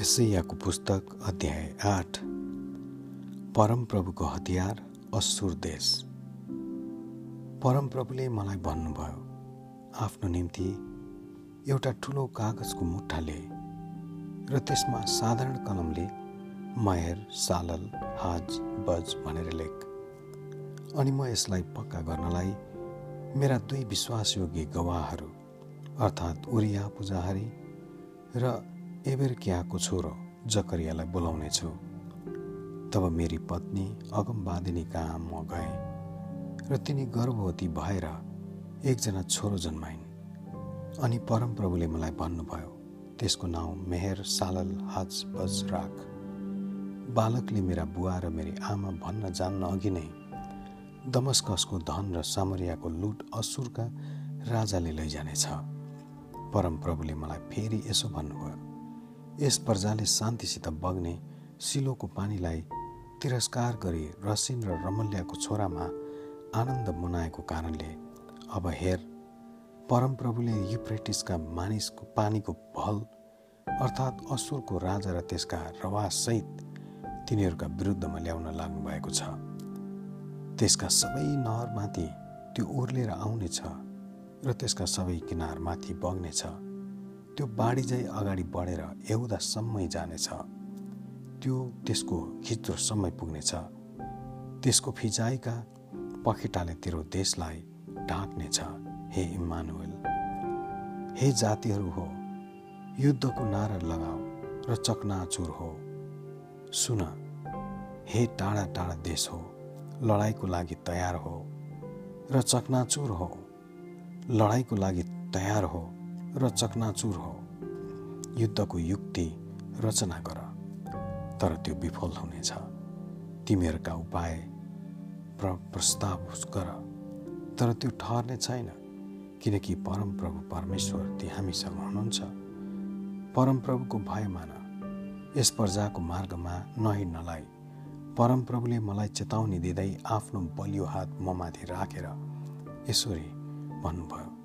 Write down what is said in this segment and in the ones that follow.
यसैयाको पुस्तक अध्याय आठ। परमप्रभुको हतियार असुर देश। परमप्रभुले मलाई भन्नुभयो आफ्नो निम्ति एउटा ठुलो कागजको मुठाले र त्यसमा साधारण कलमले मयर सालल हाज बज भनेर लेख। अनि म यसलाई पक्का गर्नलाई मेरा दुई विश्वासयोग्य गवाहहरू अर्थात् उरिया पुजाहारी र एबेरकियाको छोरो जकरियालाई बोलाउनेछु तब मेरी पत्नी अगमवादिनी कहाँ म गएँ र तिनी गर्भवती भएर एकजना छोरो जन्माइन्। अनि परमप्रभुले मलाई भन्नुभयो त्यसको नाउँ मेहर सालल हाज बज राख। बालकले मेरा बुवा र मेरी आमा भन्न जान्न अघि नै दमस्कसको धन र सामरियाको लुट असुरका राजाले लैजानेछ। परमप्रभुले मलाई फेरि यसो भन्नुभयो यस प्रजाले शान्तिसित बग्ने सिलोको पानीलाई तिरस्कार गरी रसिन र रमल्याको छोरामा आनन्द मनाएको कारणले अब हेर परमप्रभुले युप्रेटिसका मानिसको पानीको भल अर्थात् असुरको राजा र त्यसका रवासहित तिनीहरूका विरुद्धमा ल्याउन लाग्नु भएको छ। त्यसका सबै नहरमाथि त्यो ओर्लेर आउनेछ र त्यसका सबै किनारमाथि बग्नेछ त्यो बाढी चाहिँ अगाडि बढेर एउदासम्मै जानेछ। त्यो त्यसको खिच्रोसम्मै पुग्नेछ। त्यसको फिजाइका पखेटाले तेरो देशलाई ढाक्नेछ हे इमानुएल हे जातिहरू हो युद्धको नारा लगाऊ र चकनाचुर हो। सुन हे टाढा टाढा देश हो लडाइँको लागि तयार हो र चकनाचुर हो। लडाइँको लागि तयार हो। र चकनाचुर हो। युद्धको युक्ति रचना गर। तर त्यो विफल हुनेछ तिमीहरूका उपाय प्र प्रस्ताव गर। तर त्यो ठहर्ने छैन। किनकि परमप्रभु परमेश्वर ती हामीसँग हुनुहुन्छ। परमप्रभुको भय मान। यस प्रजाको मार्गमा नहिँड्नलाई परमप्रभुले मलाई चेतावनी दिँदै आफ्नो बलियो हात ममाथि राखेर यसरी भन्नुभयो।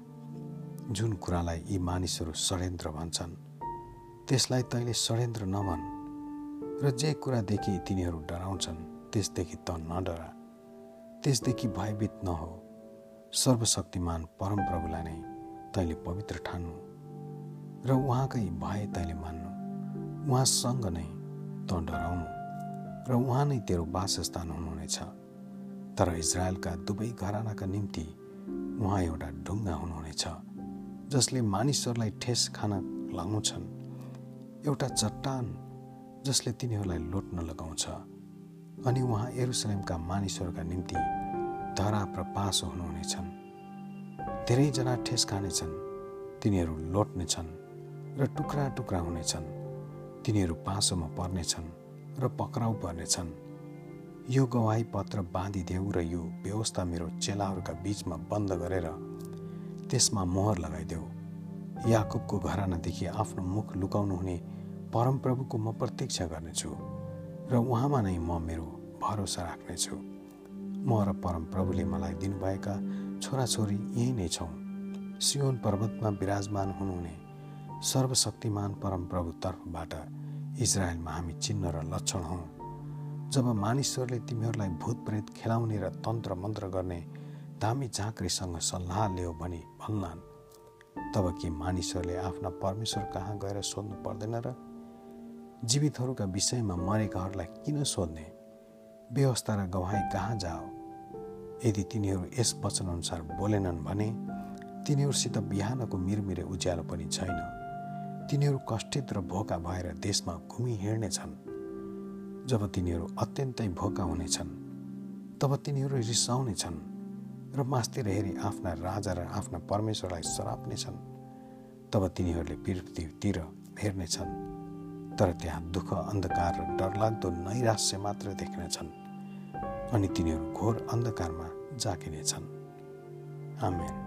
जुन कुरालाई यी मानिसहरू षड्यन्त्र भन्छन् त्यसलाई तैँले षड्यन्त्र नभन् र जे कुरादेखि तिनीहरू डराउँछन् त्यसदेखि त नडरा। त्यसदेखि भयभीत नहो। सर्वशक्तिमान परमप्रभुलाई नै तैँले पवित्र ठान्नु र उहाँकै भय तैँले मान्नु। उहाँसँग नै त डराउनु र उहाँ नै तेरो वासस्थान हुनुहुनेछ। तर इजरायलका दुवै घरानाका निम्ति उहाँ एउटा ढुङ्गा हुनुहुनेछ। जसले मानिसहरूलाई ठेस खान लगाउँछन् एउटा चट्टान जसले तिनीहरूलाई लोट्न लगाउँछ अनि उहाँ एरुसलेमका मानिसहरूका निम्ति धरा प्रपास हुनुहुनेछन्। धेरैजना ठेस खानेछन् तिनीहरू लोट्नेछन् र टुक्रा टुक्रा हुनेछन्। तिनीहरू पासोमा पर्नेछन् र पक्राउ पर्नेछन्। यो गवाई पत्र बाँधिदेऊ र यो व्यवस्था मेरो चेलाहरूका बिचमा बन्द गरेर त्यसमा मोहर लगाइदेऊ। याकुबको घरानादेखि आफ्नो मुख लुकाउनु हुने परमप्रभुको म प्रतीक्षा गर्नेछु र उहाँमा नै म मेरो भरोसा राख्नेछु। म र परमप्रभुले मलाई दिनुभएका छोराछोरी यही नै छौँ। सियोन पर्वतमा विराजमान हुनुहुने सर्वशक्तिमान परमप्रभु तर्फबाट इजरायलमा हामी चिन्ह र लक्षण हौँ। जब मानिसहरूले तिमीहरूलाई भूत प्रेत खेलाउने र तन्त्र मन्त्र गर्ने दामी झाँक्रीसँग सल्लाह लियो भने भन्लान्। तब के मानिसहरूले आफ्ना परमेश्वर कहाँ गएर सोध्नु पर्दैन र जीवितहरूका विषयमा मरेकाहरूलाई किन सोध्ने? व्यवस्था र गवाई कहाँ जाओ? यदि तिनीहरू यस वचनअनुसार बोलेनन् भने तिनीहरूसित बिहानको मिरमिरे उज्यालो पनि छैन। तिनीहरू कष्टित र भोका भएर देशमा घुमि हिँड्नेछन्। जब तिनीहरू अत्यन्तै भोका हुनेछन् तब तिनीहरू रिसाउनेछन्। र मास्तिर हेरी आफ्ना राजा र आफ्ना परमेश्वरलाई सराप्नेछन्। तब तिनीहरूले पृथ्वीतिर हेर्नेछन् तर त्यहाँ दुःख अन्धकार र डरलाग्दो नैराश्य मात्र देख्नेछन् अनि तिनीहरू घोर अन्धकारमा जाकिनेछन् आमेन।